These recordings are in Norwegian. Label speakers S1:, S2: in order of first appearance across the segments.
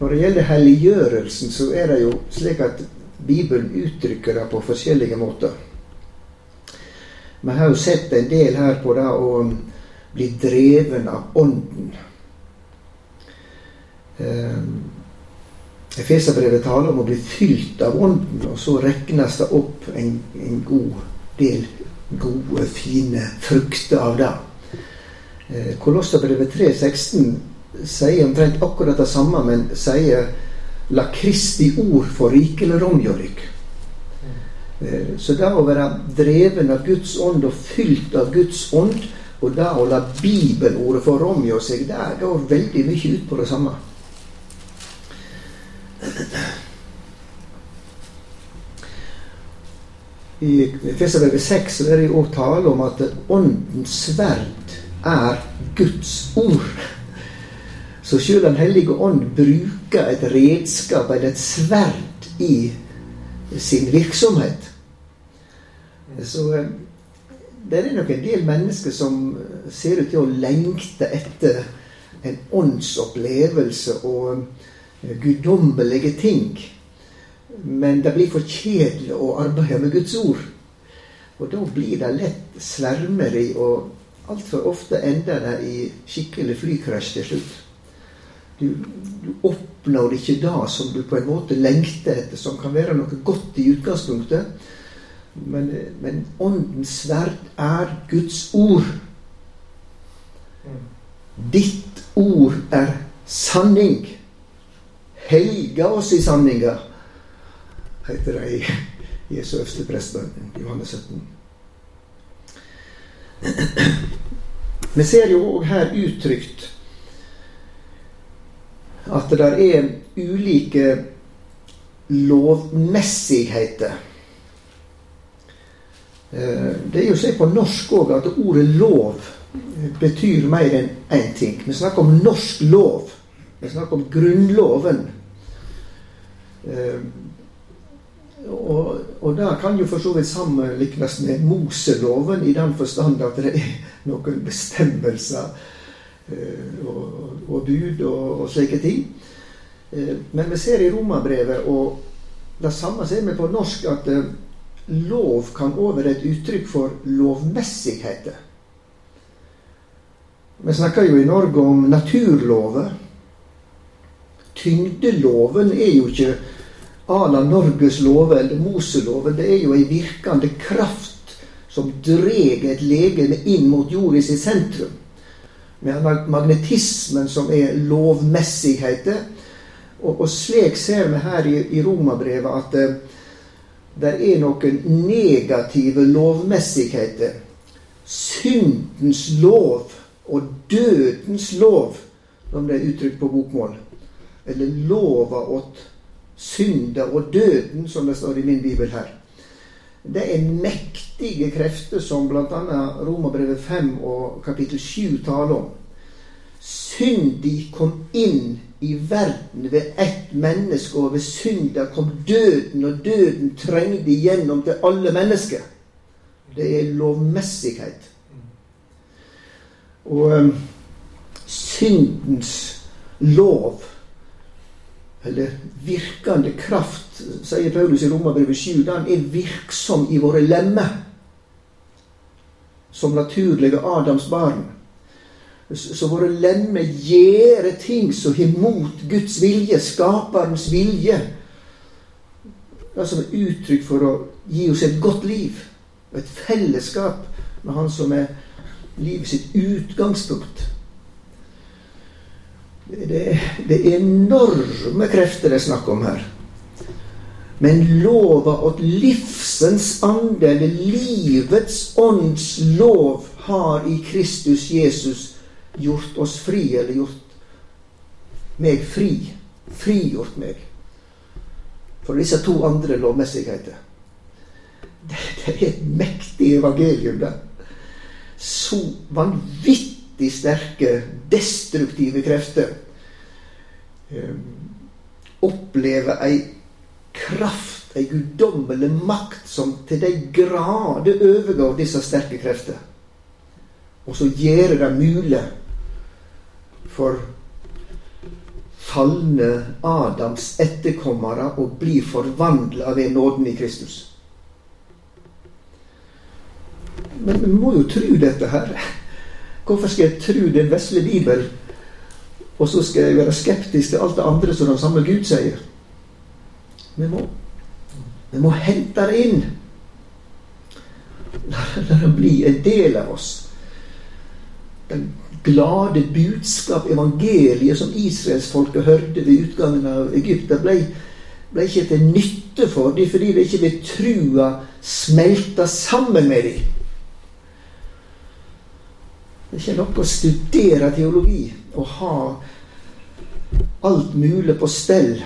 S1: Når det gjelder helliggjørelsen, så er det jo slik at Bibelen uttrykker det på forskjellige måter. Vi har jo sett en del her på det å bli dreven av Ånden. Um, Efeserbrevet taler om å bli fylt av Ånden, og så regnes det opp en, en god del gode, fine frukter av det. Eh, Kolosserbrevet 3,16 sier omtrent akkurat det samme, men sier 'la Kristi ord få rikelig rom hjå. Eh, så det å være dreven av Guds ånd og fylt av Guds ånd, og det å la bibelordet få rom seg, det går veldig mye ut på det samme. I Efeserbrevet 6 er det jo tale om at Åndens sverd er Guds ord. Så sjøl Den hellige ånd bruker et redskap eller et sverd i sin virksomhet. Så eh, det er nok en del mennesker som ser ut til å lengte etter en åndsopplevelse og eh, guddommelige ting. Men det blir for kjedelig å arbeide med Guds ord. Og da blir det lett svermeri, og altfor ofte ender det i skikkelig flykrasj til slutt. Du, du oppnår ikke det som du på en måte lengter etter, som kan være noe godt i utgangspunktet. Men, men Åndens sverd er Guds ord. Ditt ord er sanning. Helga oss i sanninga, heter det i Jesu øverste prestbønn, Johannes 17. Vi ser jo òg her uttrykt at det er ulike lovmessigheter Eh, det er jo slik på norsk òg at ordet lov betyr mer enn én ting. Vi snakker om norsk lov. Vi snakker om Grunnloven. Eh, og, og det kan jo for så vidt sammenlignes med Moseloven i den forstand at det er noen bestemmelser og, og bud og, og slike ting. Men vi ser i Romerbrevet, og det samme ser vi på norsk, at lov kan være et uttrykk for lovmessigheter. Vi snakker jo i Norge om naturlover. Tyngdeloven er jo ikke à la Norges lover eller Moseloven. Det er jo ei virkende kraft som dreg et legeme inn mot jorda sitt sentrum. Magnetismen som er lovmessigheter. Og, og slik ser vi her i, i Romabrevet at eh, det er noen negative lovmessigheter. Syndens lov og dødens lov, som det er uttrykt på bokmål. Eller lova åt synda og døden, som det står i min bibel her. Det er mektige krefter som bl.a. Romerbrevet 5 og kapittel 7 taler om. Syndi kom inn i verden ved ett menneske, og ved synda kom døden, og døden trengte igjennom til alle mennesker. Det er lovmessighet. Og um, syndens lov, eller virkende kraft, sier Paulus i Romerbrevet 7, den er virksom i våre lemmer. Som naturlige Adams barn så våre lemmer gjør ting som har mot Guds vilje, skaperens vilje. Det som er uttrykk for å gi oss et godt liv. Et fellesskap med Han som er livet sitt utgangspunkt. Det, det er enorme krefter det er snakk om her. Men lova åt livsens andel, livets ånds lov, har i Kristus Jesus gjort oss fri, eller gjort meg fri. Frigjort meg. For disse to andre lovmessigheter. Det, det er et mektig evangelium, det. Så vanvittig sterke, destruktive krefter um, opplever ei kraft, ei guddommelig makt, som til de grader overgår disse sterke krefter. Og så gjør det mulig for falne Adams etterkommere å bli forvandla ved nåden i Kristus. Men vi må jo tro dette her. Hvorfor skal jeg tro den vesle Bibel, og så skal jeg være skeptisk til alt det andre som den samme Gud sier? Vi må, vi må hente det inn. La, det bli en del av oss. Den glade budskap, evangeliet, som israelsfolket hørte ved utgangen av Egypt, det ble, ble ikke til nytte for dem fordi det ikke ved trua smelta sammen med dem. Det er ikke nok å studere teologi og ha alt mulig på stell.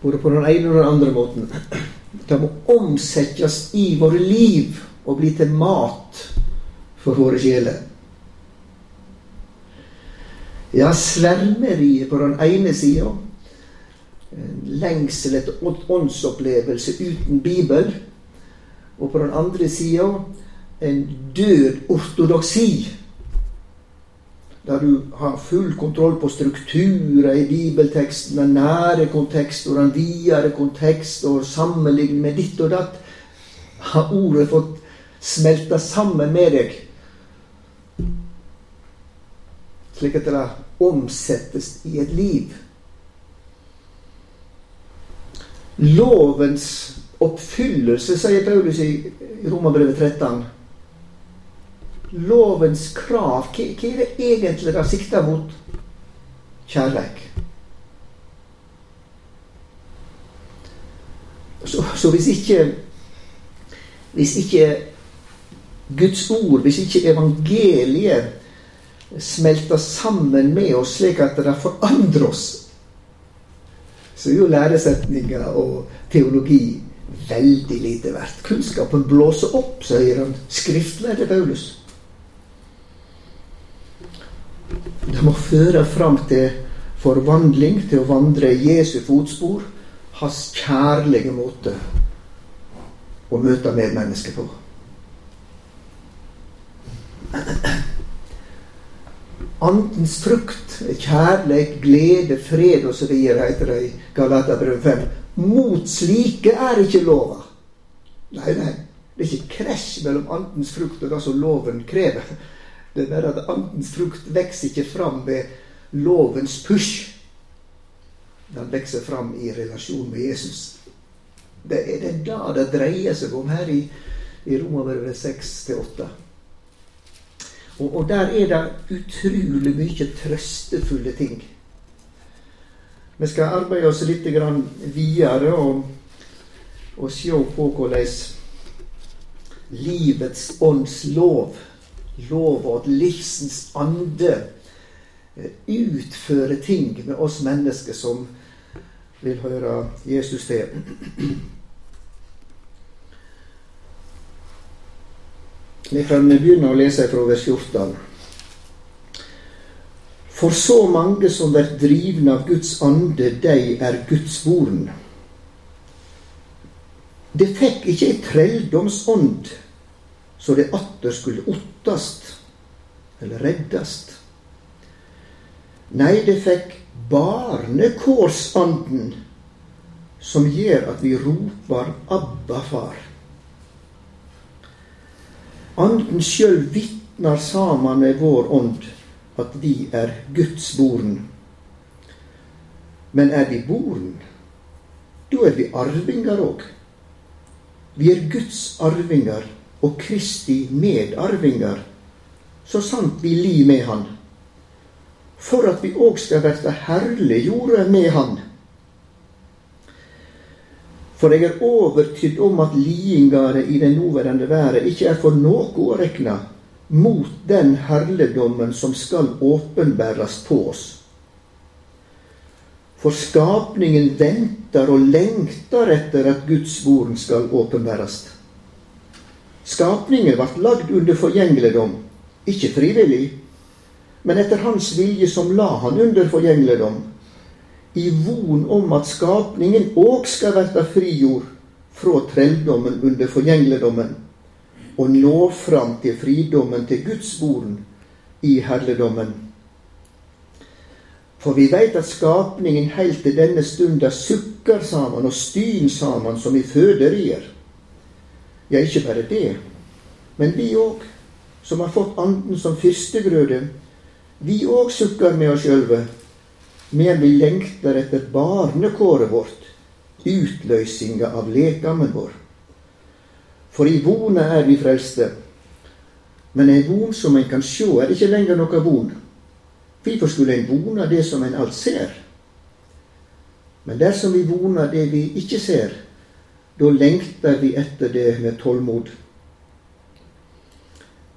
S1: Både på den ene og den andre måten. Det må omsettes i våre liv og bli til mat for våre sjeler. Ja, svermeriet på den ene sida. Lengsel etter åndsopplevelse uten Bibel. Og på den andre sida en død ortodoksi. Der du har full kontroll på strukturer i bibelteksten, den nære kontekst og den videre kontekst, og sammenlignet med ditt og datt, har ordet fått smelta sammen med deg. Slik at det omsettes i et liv. Lovens oppfyllelse, sier Paulus i Romerbrevet 13 lovens krav, hva, hva er det egentlig det sikter mot? Kjærleik. Så, så, hvis ikke Hvis ikke Guds ord, hvis ikke evangeliet smelter sammen med oss slik at det forandrer oss, så er jo læresetninger og teologi veldig lite verdt. Kunnskapen blåser opp, sier han skriftlærde Paulus. Det må føre fram til forvandling, til å vandre i Jesu fotspor, hans kjærlige måte å møte medmennesket på. Andens frukt, kjærlighet, glede, fred osv., heter det i Galaterbrevet 5. Mot slike er ikke lova. Nei, nei. Det er ikke krasj mellom andens frukt og det som loven krever. Det er bare at andens frukt vokser ikke fram ved lovens push. Den vokser fram i relasjon med Jesus. Det er det da det dreier seg om her i, i Romerbrevet 6-8. Og, og der er det utrolig mye trøstefulle ting. Vi skal arbeide oss litt videre og, og se på hvordan livets ånds lov og at livsens ande eh, utfører ting med oss mennesker som vil høre Jesus til. Vi kan begynne å lese fra vers 14. For så mange som blir drivne av Guds ande, de er Guds born. Det fikk ikke ei trelldomsånd så det atter skulle ottast, eller reddast. Nei, det fikk barnekårsanden, som gjør at vi roper 'Abba, far'. Anden sjøl vitnar saman med vår ånd at vi er Guds born. Men er vi born, da er vi arvingar òg. Vi er Guds arvingar og Kristi medarvingar, så sant vi li med Han, for at vi òg skal verte herliggjorde med Han. For eg er overtydd om at lidingane i den nåværende verden ikkje er for noe å rekne mot den herligdommen som skal åpenbæres på oss. For skapningen ventar og lengtar etter at Guds vorden skal åpenbærast. Skapningen ble lagd under forgjengeligdom, ikke frivillig, men etter Hans vilje som la han under forgjengeligdom, i von om at skapningen òg skal verta frigjord fra trelldommen under forgjengeligdommen, og nå fram til fridommen til Guds borden i herligdommen. For vi veit at skapningen heilt til denne stunda sukker saman og styn saman som i føderier. Ja, ikke bare det, men vi òg, som har fått Anden som førstegrøde, vi òg sukker med oss sjølve, men vi lengter etter barnekåret vårt, utløysinga av lekamen vår. For i vona er vi frelste, men ei von som en kan sjå, er ikke lenger noka von. Hvorfor skulle en vona det som en alt ser? Men dersom vi voner det vi ikke ser, da lengter vi etter det med tålmod.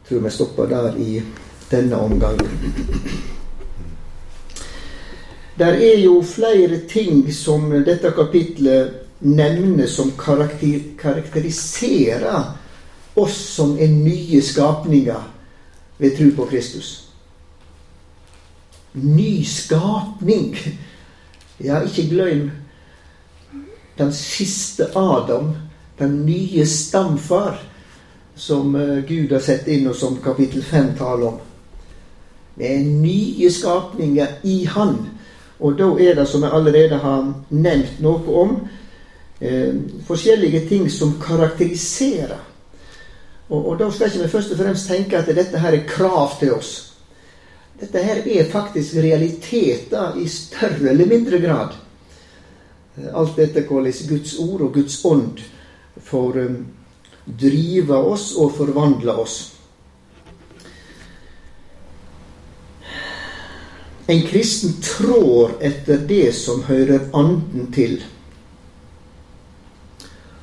S1: Jeg tror vi stopper der i denne omgang. Der er jo flere ting som dette kapitlet nevner som karakter, karakteriserer oss som er nye skapninger ved tro på Kristus ny skapning. Ja, ikke glem den siste Adam, den nye stamfar, som eh, Gud har sett inn, og som kapittel 5 taler om. Det er nye skapninger i Han. Og da er det, som jeg allerede har nevnt noe om, eh, forskjellige ting som karakteriserer. Og, og da skal ikke vi først og fremst tenke at dette her er krav til oss. Dette her er faktisk realiteter i større eller mindre grad. Alt dette kalles Guds ord og Guds ånd får um, drive oss og forvandle oss. En kristen trår etter det som hører anden til.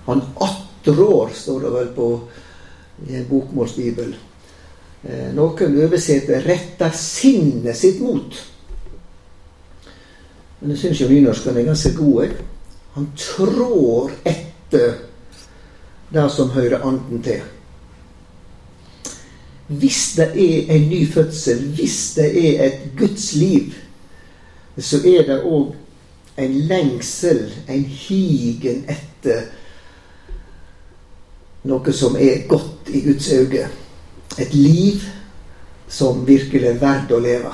S1: Han attrår, står det vel på i en bokmålsbibel. Eh, noen oversetter 'retter sinnet sitt mot'. Men jeg syns jo nynorsken er ganske god. Han trår etter det som hører anden til. Hvis det er en ny fødsel, hvis det er et Guds liv, så er det òg en lengsel, en higen etter noe som er godt i Guds øyne et liv som virkelig er verdt å leve.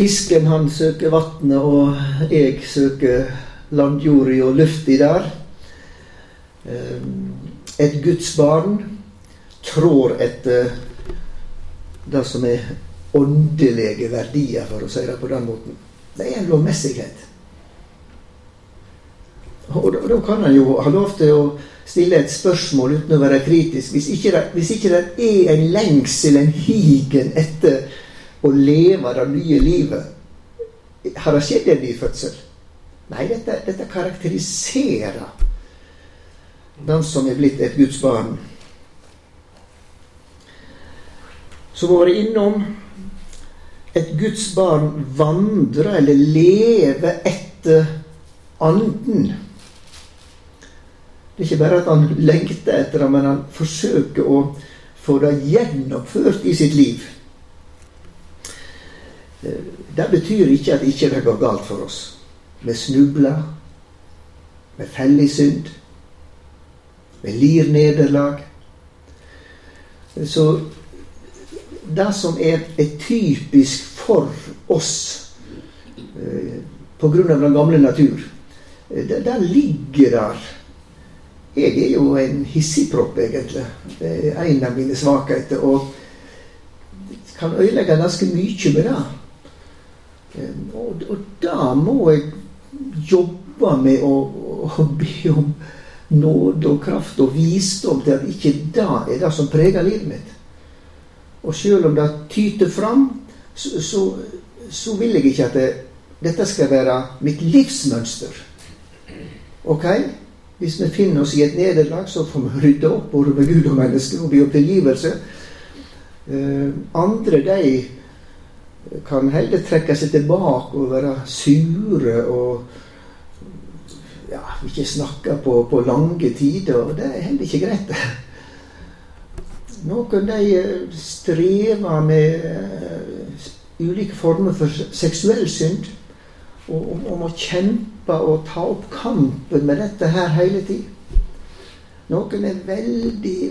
S1: Fisken han søker vannet, og jeg søker landjorda og lufta der. Ehm, et Guds barn trår etter det som er åndelige verdier, for å si det på den måten. Det er en lovmessighet. Og da, da kan en jo ha lov til å stille et spørsmål uten å være kritisk. Hvis ikke, det, hvis ikke det er en lengsel, en higen etter å leve det nye livet, har det skjedd en ny fødsel? Nei, dette, dette karakteriserer den som er blitt et Guds barn. Så var det innom et Guds barn vandrer eller lever etter anden. Det er ikke bare at han lengter etter det, men han forsøker å få det gjennomført i sitt liv. Eh, det betyr ikke at ikke det går galt for oss. Vi snubler. Vi feller i synd. Vi lir nederlag. Så det som er, er typisk for oss eh, pga. den gamle natur, eh, det, det ligger der jeg er jo en hissigpropp, egentlig. Det er en av mine svakheter. Og kan ødelegge ganske mye med det. Og, og da må jeg jobbe med å, å be om nåde og kraft og visdom til at ikke det er det som preger livet mitt. Og selv om det tyter fram, så, så, så vil jeg ikke at det, dette skal være mitt livsmønster. Ok? Hvis vi finner oss i et nederlag, så får vi rydde opp både med Gud og mennesker og be om tilgivelse. Eh, andre de kan heller trekke seg tilbake og være sure og ja, ikke snakke på, på lange tider. og Det er heller ikke greit. Noen de strever med uh, ulike former for seksuell synd. Og og, og må kjempe og ta opp kampen med dette her hele tida. Noen er veldig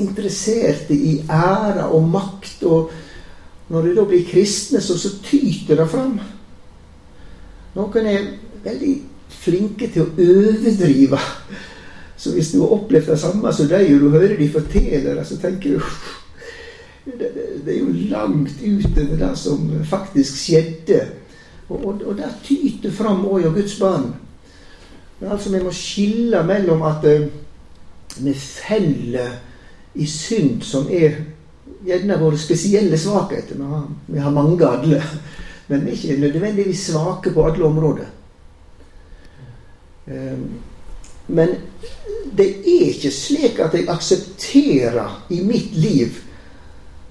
S1: interesserte i ære og makt. Og når de da blir kristne, så, så tyter det fram. Noen er veldig flinke til å overdrive. Så hvis du har opplevd det samme som de, og du hører de fortelle det, så tenker du det, det, er jo langt utover det som faktisk skjedde. Og, og, og der tyter fram òg av Guds barn. Men altså, vi må skille mellom at uh, vi feller i synd som er gjerne våre spesielle svakheter. Vi har, vi har mange alle. Men vi er ikke nødvendigvis svake på alle områder. Um, men det er ikke slik at jeg aksepterer i mitt liv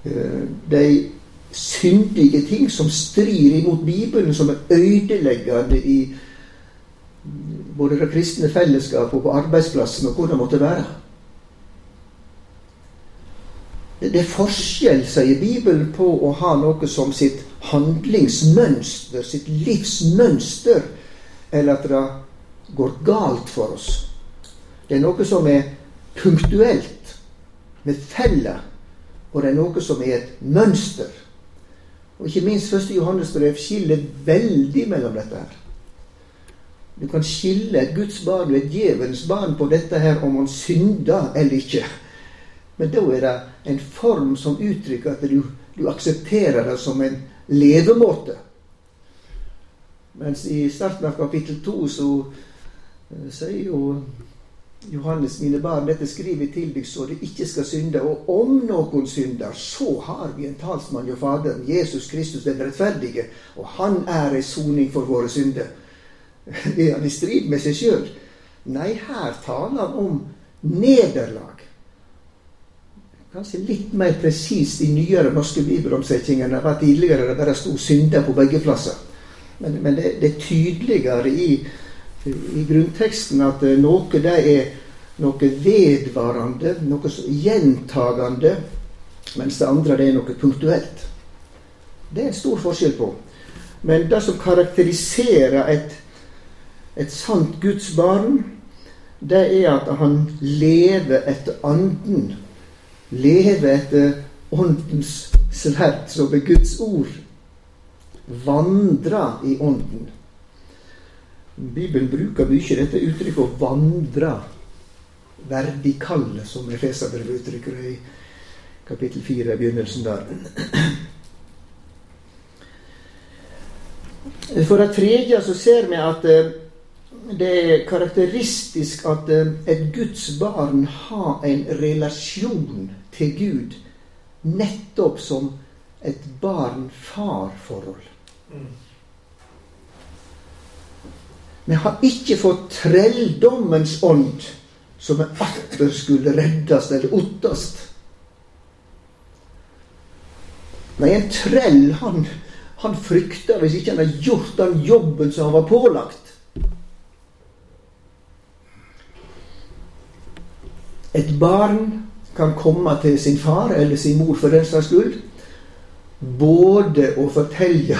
S1: uh, de syndige ting som strir imot Bibelen, som er ødeleggende i både det kristne fellesskapet og på arbeidsplassen og hvor det måtte være. Det er forskjell, sier Bibelen, på å ha noe som sitt handlingsmønster, sitt livsmønster, eller at det går galt for oss. Det er noe som er punktuelt, med feller, og det er noe som er et mønster. Og ikke minst 1. Johannes brev skiller veldig mellom dette her. Du kan skille et Guds barn og et djevelens barn på dette her om han synder eller ikke. Men da er det en form som uttrykker at du, du aksepterer det som en levemåte. Mens i starten av kapittel to så uh, sier jo Johannes, mine barn, dette skriver jeg til deg så du ikke skal synde. Og om noen synder, så har vi en talsmann jo Faderen, Jesus Kristus den rettferdige. Og han er ei soning for våre synder. Er han i strid med seg sjøl? Nei, her taler han om nederlag. Kanskje litt mer presist i nyere norske bibelomsetninger enn det var tidligere. Det bare sto 'synder' på begge plasser. Men, men det, det, er tydeligere i, i grunnteksten at eh, noe det er noe vedvarende, noe gjentagende, mens det andre det er noe punktuelt. Det er en stor forskjell på. Men det som karakteriserer et et sant Guds barn, det er at han lever etter anden. Lever etter åndens sverd, som er Guds ord. Vandre i ånden. Bibelen bruker mye dette uttrykket 'å vandre'. Verdikalle, som Efeserbrevet uttrykker i kapittel 4 i begynnelsen der. For det tredje så ser vi at eh, det er karakteristisk at eh, et Guds barn har en relasjon til Gud nettopp som et barn-far-forhold. Vi har ikke fått trelldommens ånd, som er atter skulle reddast eller ottast. Nei, en trell, han, han frykter hvis ikke han har gjort den jobben som han var pålagt. Et barn kan komme til sin far eller sin mor for den saks skyld, både å fortelle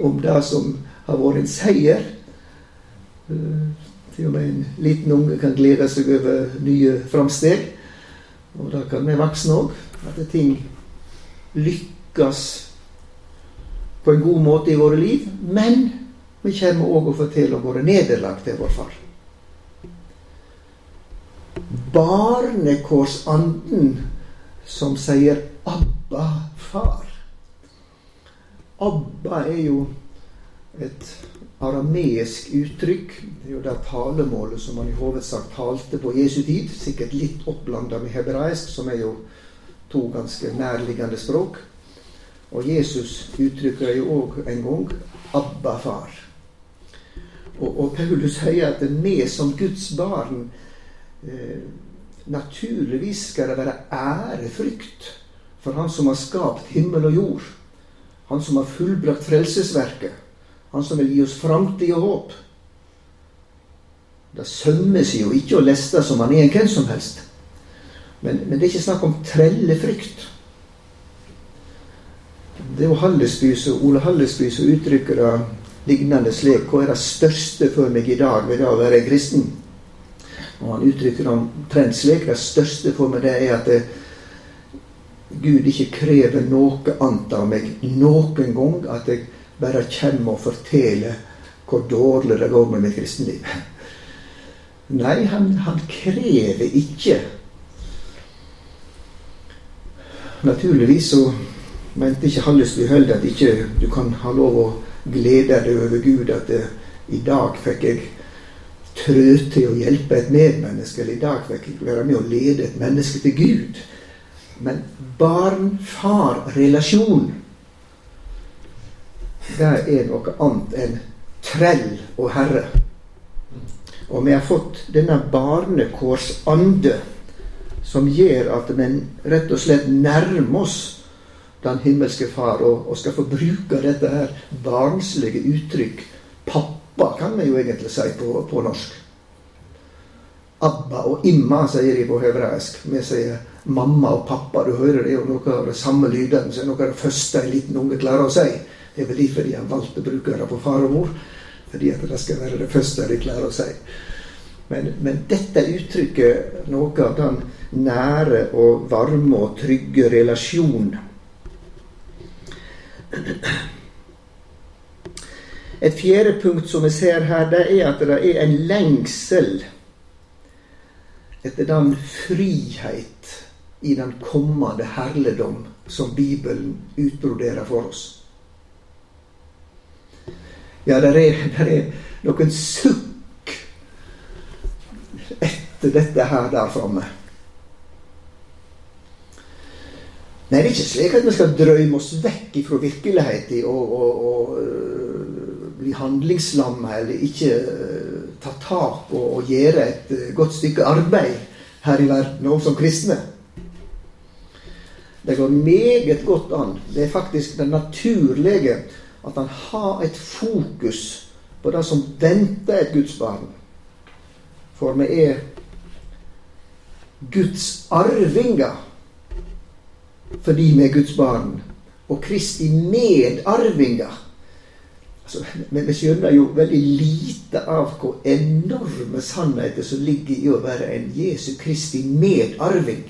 S1: om det som har vært en seier eh, Til og med en liten unge kan glede seg over nye framsteg. Og det kan vi voksne òg. At ting lykkes på en god måte i våre liv. Men vi kommer òg å fortelle om våre nederlag til vår far barnekorsanden som sier 'Abba, far'. Abba er jo et arameisk uttrykk. Det er jo det talemålet som man i hovedsak talte på Jesu tid. Sikkert litt opplanda med hebraisk, som er jo to ganske nærliggende språk. Og Jesus uttrykker jo òg en gang 'Abba, far'. Og, og Paulus sier at vi som Guds barn eh, Naturligvis skal det være ærefrykt for Han som har skapt himmel og jord. Han som har fullbrakt frelsesverket. Han som vil gi oss framtid og håp. Det sømmer seg jo ikke å leste som han er en hvem som helst. Men, men, det er ikke snakk om trellefrykt. Det er jo Hallesby, Ole Hallesby som uttrykker det lignende slik. Hva er det største for meg i dag ved det å være kristen? Og han uttrykker det omtrent slik. Det største for meg det er at det, Gud ikke krever noe annet av meg noen gang. At jeg bare kommer og forteller hvor dårlig det går med mitt kristenliv. Nei, han, han krever ikke. Naturligvis så mente ikke Hallesby Høld at ikke du kan ha lov å glede deg over Gud. At det, i dag fikk jeg trø til å hjelpe et medmenneske, eller i dag fikk jeg være med å lede et menneske til Gud. Men barn-far-relasjon, det er noe annet enn trell og herre. Og vi har fått denne barnekårsande som gjør at vi rett og slett nærmer oss den himmelske Far, og, og skal få bruke dette her barnslige uttrykk. Pappa kan vi jo egentlig si på, på norsk. Abba og Imma sier de på hebraisk. Vi sier mamma og pappa. Du hører det er jo noe av det samme lydene. Så er noe av det første en liten unge klarer å si. Det er vel derfor de har valgt å bruke det på far og mor. Fordi at det skal være det første de klarer å si. Men, men dette uttrykker noe av den nære og varme og trygge relasjonen. Et fjerde punkt som vi ser her, det er at det er en lengsel etter den frihet i den kommende herligdom som Bibelen utbroderer for oss. Ja, det er, er, noen sukk etter dette her der framme. Nei, det er ikke slik at vi skal drømme oss vekk fra virkeligheten og, og, og bli handlingslamma eller ikke uh, ta tak og, og, gjøre et uh, godt stykke arbeid her i verden, òg som kristne. Det går meget godt an. Det er faktisk det naturlige at han har et fokus på det som venter et Guds barn. For vi er Guds arvinger fordi vi er Guds barn. Og Kristi medarvinger. Altså, men vi skjønner jo veldig lite av hvor enorme sannheter som ligger i å være en Jesu Kristi medarving.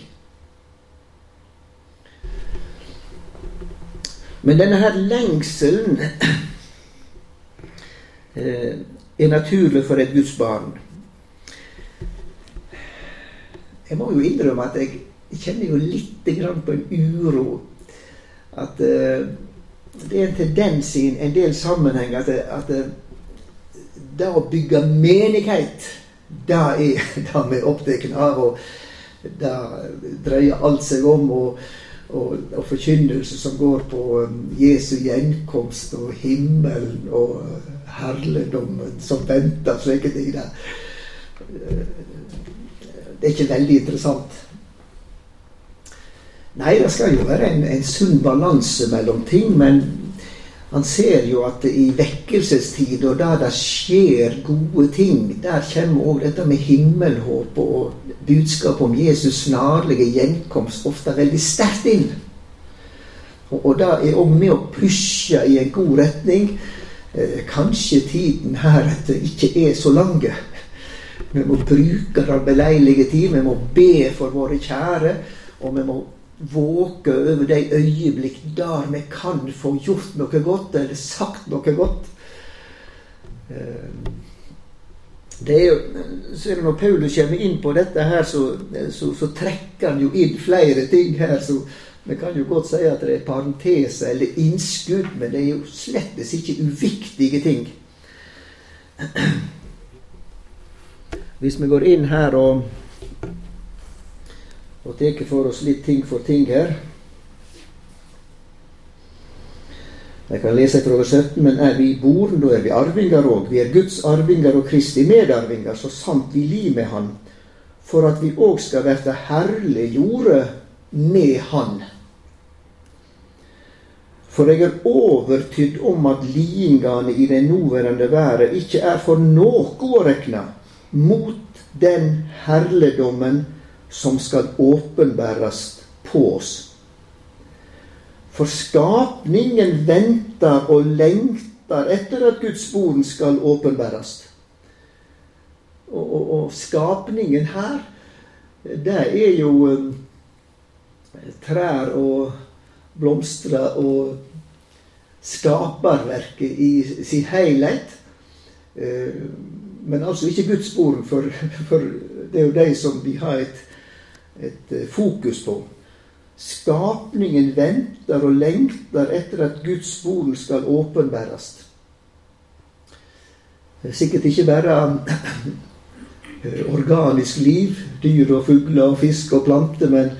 S1: Men denne her lengselen eh, er naturlig for et Guds barn. Jeg må jo innrømme at jeg kjenner jo litt på en uro. At uh, det er en tendens i en del sammenheng at, at det å bygge menighet, det er det vi er opptatt av. Og det dreier alt seg om. og og, og forkynnelse som går på um, Jesu gjenkomst og himmelen og herligdommen som venter, slike ting. Eh, det er ikke veldig interessant. Nei, det skal jo være en, en sunn balanse mellom ting, men han ser jo at i vekkelsestid, og der det skjer gode ting, der kommer òg dette med himmelhåp og budskapet om Jesus snarlige gjenkomst ofte veldig sterkt inn. Og, og det er òg med å pushe i en god retning. Eh, kanskje tiden heretter ikke er så lang. Vi må bruke den beleilige tid. Vi må be for våre kjære. Og vi må våke over de øyeblikk der vi kan få gjort noe godt, eller sagt noe godt. Eh, det er jo, så Når Paulus kommer inn på dette, her, så, så, så, trekker han jo inn flere ting her. så Vi kan jo godt si at det er parenteser eller innskudd, men det er jo slettes ikke uviktige ting. Hvis vi går inn her og, og tar for oss litt ting for ting her Jeg kan lese fra over 17. Men er vi i bord, da er vi arvinger òg. Vi er Guds arvinger og Kristi medarvinger, så sant vi li med Han, for at vi òg skal verte herliggjorde med Han. For jeg er overtydd om at lidingane i det nåværende været ikke er for noe å rekne mot den herligdommen som skal åpenbæres på oss. For skapningen venter og lengter etter at Guds boden skal åpenbæres. Og, og, og skapningen her, det er jo um, trær og blomster og skaperverket i sin helhet. Uh, men altså ikke Guds barn, for, for, det er jo de som vi har et, et uh, fokus på. Skapningen venter og lengter etter at Guds bord skal åpenbæres. Sikkert ikke bare Eh, organisk liv. Dyr og fugler og fisk og planter. Men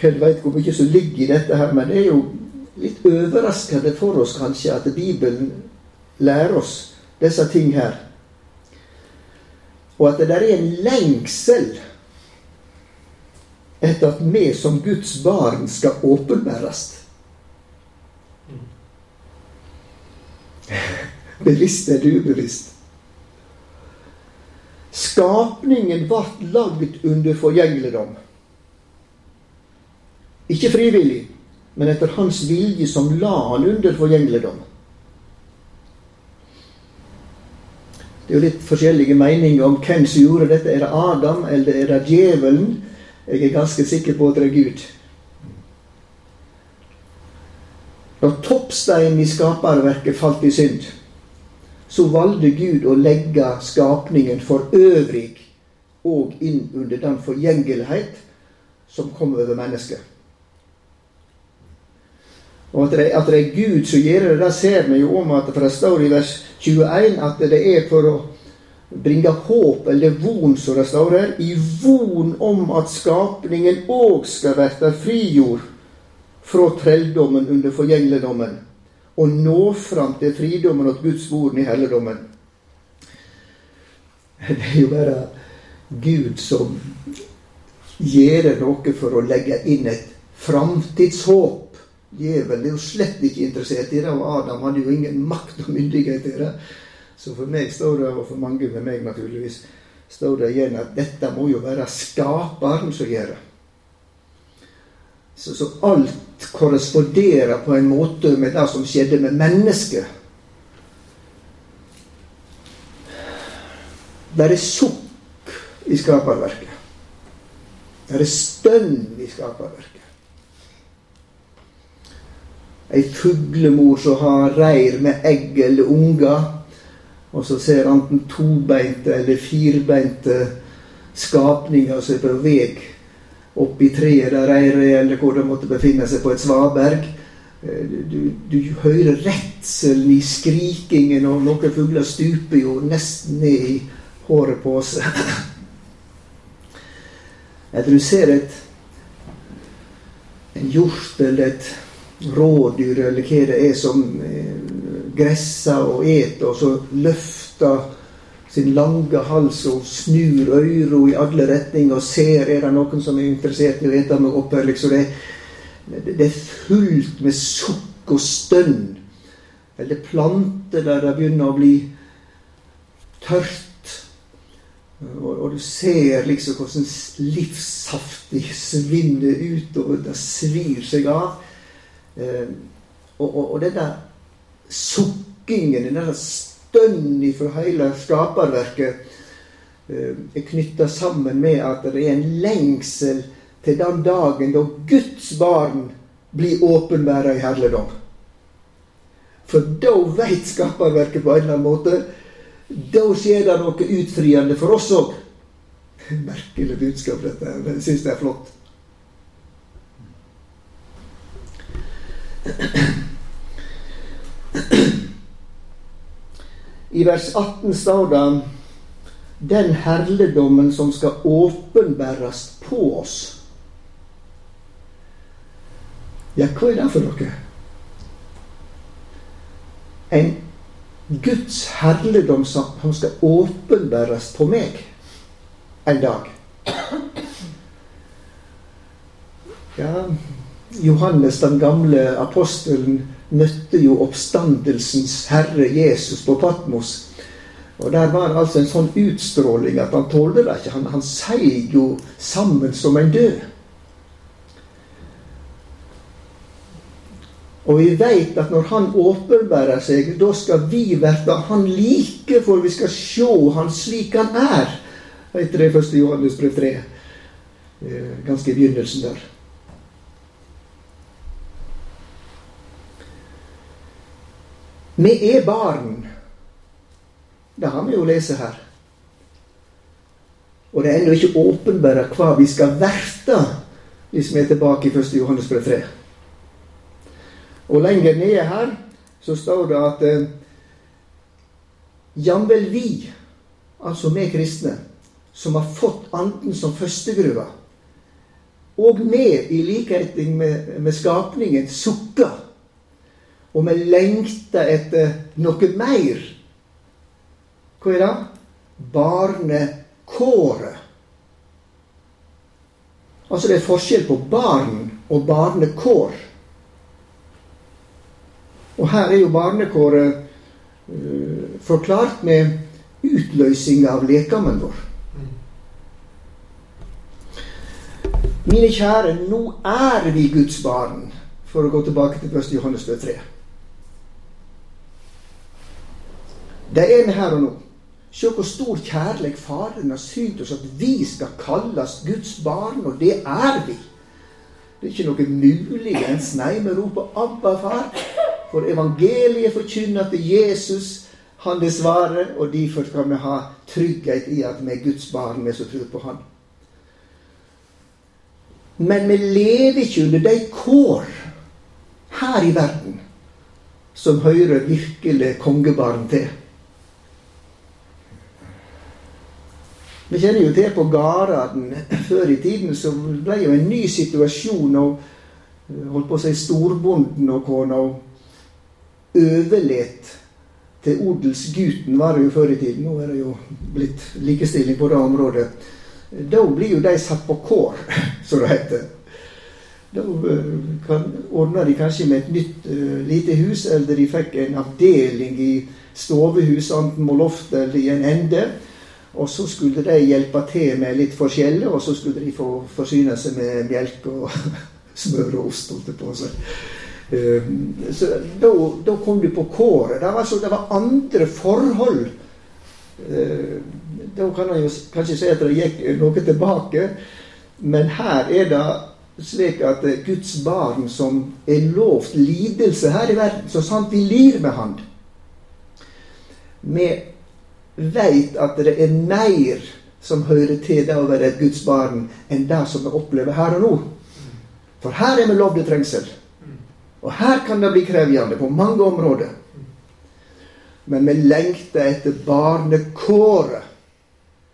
S1: hvem veit hvor mye som ligger i dette her. Men det er jo litt overraskende for oss kanskje at Bibelen lærer oss disse ting her. Og at det der er en lengsel etter at vi som Guds barn skal åpenbæres. Bevisst eller ubevisst. Skapningen ble lagd under forgjengeligdom. Ikke frivillig, men etter hans vilje som la han under forgjengeligdom. Det er jo litt forskjellige meninger om hvem som gjorde dette. Er det Adam, eller er det djevelen? Jeg er ganske sikker på at det er Gud. Da toppsteinen i skaperverket falt i synd, så valgte Gud å legge skapningen for øvrig og inn under den forgjengelighet som kom over mennesket. Og at det, at det, er Gud som gjør det, det ser vi jo om at det står i vers 21 at det er for å bringe håp, eller von, som det står her, i von om at skapningen òg skal verte frigjord fra trelldommen under forgjengeligdommen og nå fram til fridommen og Guds ord i helligdommen. Det er jo bare Gud som gjør noe for å legge inn et framtidshåp. Djevelen er jo slett ikke interessert i det, og Adam hadde jo ingen makt og myndighet i det. Så for meg står det, og for mange med meg naturligvis, står det igjen at dette må jo være skaperen som gjør det. Så, så, alt korresponderer på en måte med det som skjedde med mennesket. Det er sukk i skaperverket. Det er stønn i skaperverket. Ei fuglemor som har reir med egg eller unger, og så ser enten tobeinte eller firbeinte skapninger som er på vei oppi treet der reiret eller hvor det måtte befinne seg på et svaberg. Eh, du, du, hører redselen i skrikingen, og noen fugler stuper jo nesten ned i håret på oss. Etter du ser et en hjort eller et rådyr eller hva det er som eh, gresser og eter, og så løfter sin lange hals og snur øyra i alle retninger og ser er det noen som er interessert i å ete meg opp her. Liksom det, det, er fullt med sukk og stønn. Eller planter der det begynner å bli tørt. Og, og du ser liksom hvordan livssaftig svinner ut, og det svir seg av. Eh, og, og, og denne sukkingen, denne stønn fra hele skaperverket eh, er knytta sammen med at det er en lengsel til den dagen da Guds barn blir åpenbæra i herligdom. For da veit skaperverket på en eller annen måte Da skjer det noe utfriende for oss òg. Merkelig budskap, dette. Men jeg syns det er flott. I vers 18 står det den herligdommen som skal åpenbæres på oss. Ja, hva er det for noe? En Guds herligdom som skal åpenbæres på meg en dag. Ja, Johannes den gamle apostelen møtte jo oppstandelsens herre Jesus på Patmos. Og Der var det altså en sånn utstråling at han tålte det ikke. Han, han seig jo sammen som en død. Og vi veit at når Han åpenbærer seg, da skal vi verte Han like, for vi skal sjå Han slik Han er. Etter det i Johannes brev 3. Eh, ganske i begynnelsen der. Vi er barn. Det har vi jo lest her. Og det er ennå ikke åpenbara hva vi skal verte hvis vi er tilbake i 1. Johannes brev 3. Og lenger nede her så står det at eh, jamvel vi, altså vi kristne, som har fått Anden som førstegruva, og vi, i likhet med, med skapningen, sukker. Og vi lengter etter noe mer. Hva er det? Barnekåret. Altså det er forskjell på barn og barnekår. Og her er jo barnekåret uh, forklart med utløsing av lekamen vår. Mine kjære, nå er vi Guds barn, for å gå tilbake til 1. Johannes 3. Det er vi her og nå. Se hvor stor kjærlighet Faren har synt oss at vi skal kalles Guds barn, og det er vi. Det er ikke noe muligens. Nei, vi roper 'Abba, far'. For evangeliet forkynner at Jesus han det svaret, og derfor skal vi ha trygghet i at vi er Guds barn, vi som tror på Han. Men vi lever ikke under de kår her i verden som hører virkelig kongebarn til. Vi kjenner jo til på Garaden før i tiden, så ble jo en ny situasjon. og holdt på å si storbonden og kona overlet til odelsgutten, var det jo før i tiden. Nå er det jo blitt likestilling på det området. Da blir jo de satt på kår, som det heter. Da eh, kan, ordna de kanskje med et nytt uh, lite hus, eller de fikk en avdeling i stovehus, enten på loftet eller i en ende. Og så skulle de hjelpe til med litt forskjellig, og så skulle de få forsyne seg med melk og smør og ost. holdt det på seg. Eh, så da, kom du på kåret. Det var, så, det var andre forhold. Eh, da kan man jo kanskje si at det gikk noe tilbake. Men her er det slik at Guds barn som er lovt lidelse her i verden, så sant vi lir med Han Vi veit at det er mer som hører til det å være et Guds barn, enn det som vi opplever her og nå. For her er vi lovd trengsel. Og her kan det bli krevende på mange områder. Men vi lengter etter barnekåret.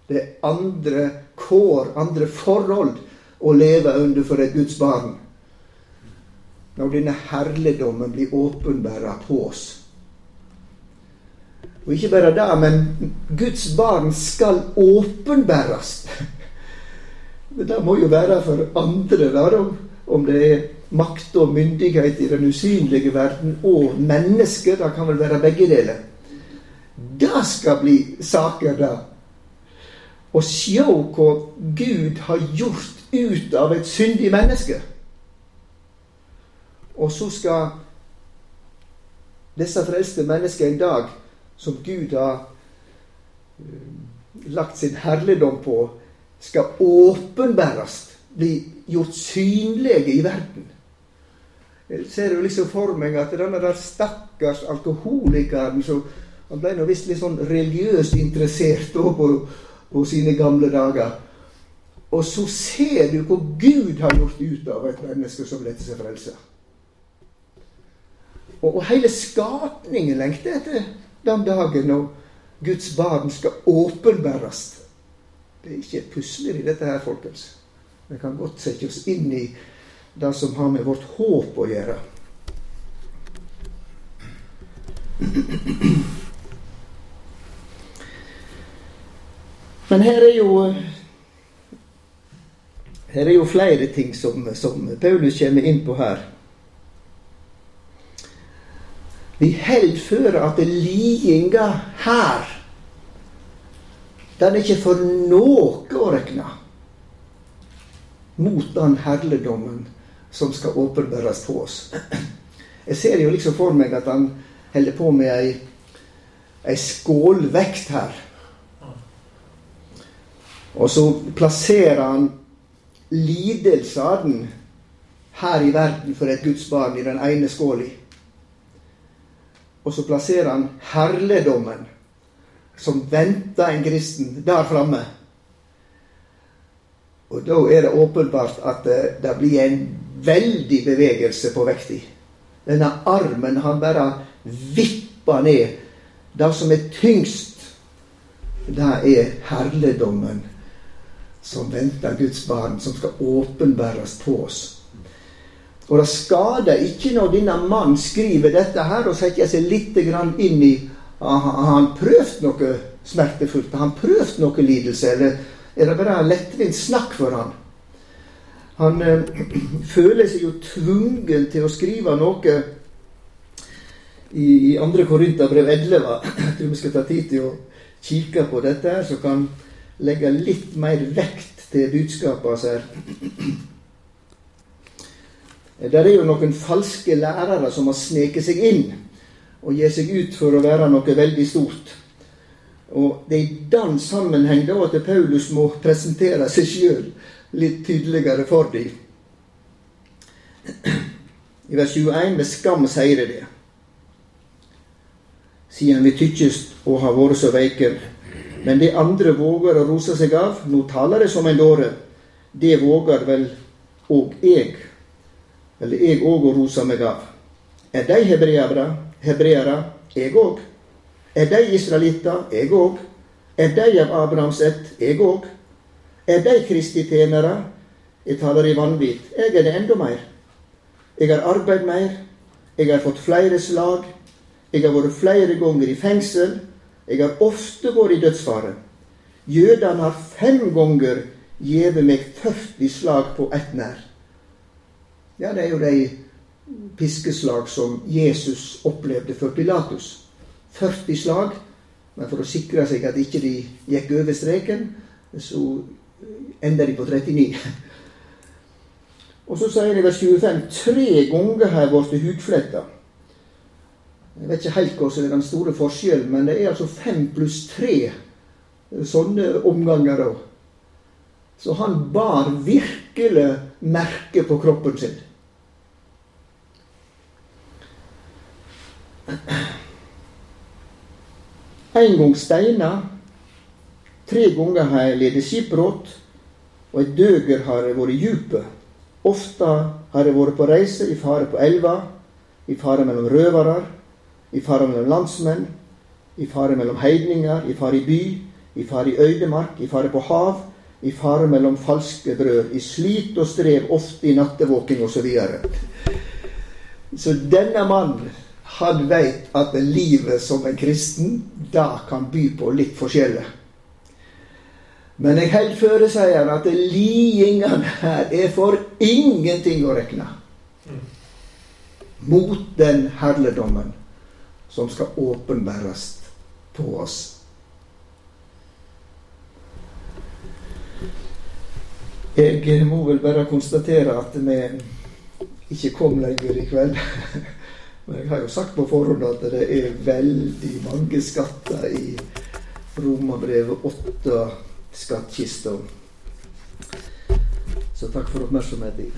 S1: Det er andre kår, andre forhold, å leve under for et Guds barn. Når denne herligdommen blir åpenbæra på oss. Og ikke bare det, men Guds barn skal åpenbæres. Det må jo være for andre, da, om det er makt og myndighet i den usynlige verden og mennesker. Det kan vel være begge deler. Det skal bli saker, da. Å sjå hva Gud har gjort ut av et syndig menneske. Og så skal disse frelste mennesker en dag, som Gud har eh, lagt sin herligdom på, skal åpenbærast, bli gjort synlige i verden. Jeg ser jo liksom for meg at denne der stakkars alkoholikeren som Han ble nå visst litt sånn religiøst interessert på, på, sine gamle dager. Og så ser du hva Gud har gjort ut av et menneske som lar seg frelse. Og, og hele skapningen lengter etter den dagen når Guds barn skal åpenbæres. Det er ikke pusler i dette her, folkens. Vi kan godt sette oss inn i det som har med vårt håp å gjøre. Men her er jo her er jo flere ting som, som Paulus kommer inn på her. Vi held føre at lidinga her den er ikke for noe å rekne mot den herligdommen som skal åpenbæres på oss. Jeg ser jo liksom for meg at han holder på med ei, ei skålvekt her. Og så plasserer han lidelsene her i verden for et Guds barn i den ene skåla. Og så plasserer han herligdommen som venter en kristen der framme. Og da er det åpenbart at det, det blir en veldig bevegelse på vekta. Denne armen han bare vipper ned. Det som er tyngst, det er herligdommen som venter Guds barn, som skal åpenbæres på oss. Og det skader ikke når denne mannen skriver dette her og setter seg litt inn i Har han prøvd noe smertefullt? Har han prøvd noe lidelse? Eller er det bare lettvint snakk for han? Han øh, føler seg jo tvungen til å skrive noe i, i 2. Korinterbrev 11. Jeg tror vi skal ta tid til å kikke på dette, her, så kan legge litt mer vekt til budskapet hans her. Det er jo noen falske lærere som har sneket seg inn og gir seg ut for å være noe veldig stort. Og Det er i den sammenheng da at Paulus må presentere seg sjøl litt tydeligere for dem. I vers 21 med skam sier det. Siden vi tykkes å ha vært så veike. Men det andre våger å rose seg av, nå taler det som en dåre, det våger vel òg jeg eller jeg òg å rose meg av. Er de hebreere? Hebreere? Jeg òg. Er de israelitter? Jeg òg. Er de av Abrahams ett? Jeg òg. Er de Kristi tjenere? Jeg taler i vanvidd. Jeg er det enda mer. Jeg har arbeidet mer. Jeg har fått flere slag. Jeg har vært flere ganger i fengsel. Jeg har ofte vært i dødsfare. Jødene har fem ganger gjeve meg 40 slag på ett nær. Ja, det er jo de piskeslag som Jesus opplevde for Pilatus. 40 slag. Men for å sikre seg at ikke de gikk over streken, så enda de på 39. Og så sier de i vers 25 tre ganger har jeg blitt hudfletta. Jeg vet ikke helt hva som er den store forskjellen, men det er altså fem pluss tre sånne omganger da. Så han bar virkelig merke på kroppen sin. En gang steina, tre ganger har jeg ledet skipbrot, og et døger har jeg vært i djupet. Ofte har jeg vært på reise i fare på elva, i fare mellom røvere, i fare mellom landsmenn, i fare mellom heidninger, i fare i by, i fare i øydemark, i fare på hav, i fare mellom falske brød, i slit og strev, ofte i nattevåking osv. Så, videre. så denne mannen han veit at livet som en kristen, da kan by på litt forskjellig. Men jeg held føre, sier han, at lidingene her er for ingenting å rekne mot den herligdommen som skal åpenbæres på oss. Jeg må vel bare konstatere at vi ikke kom lenger i kveld. Men jeg har jo sagt på forhånd at det er veldig mange skatter i Romerbrevet 8 skattkista. Så takk for oppmerksomheten.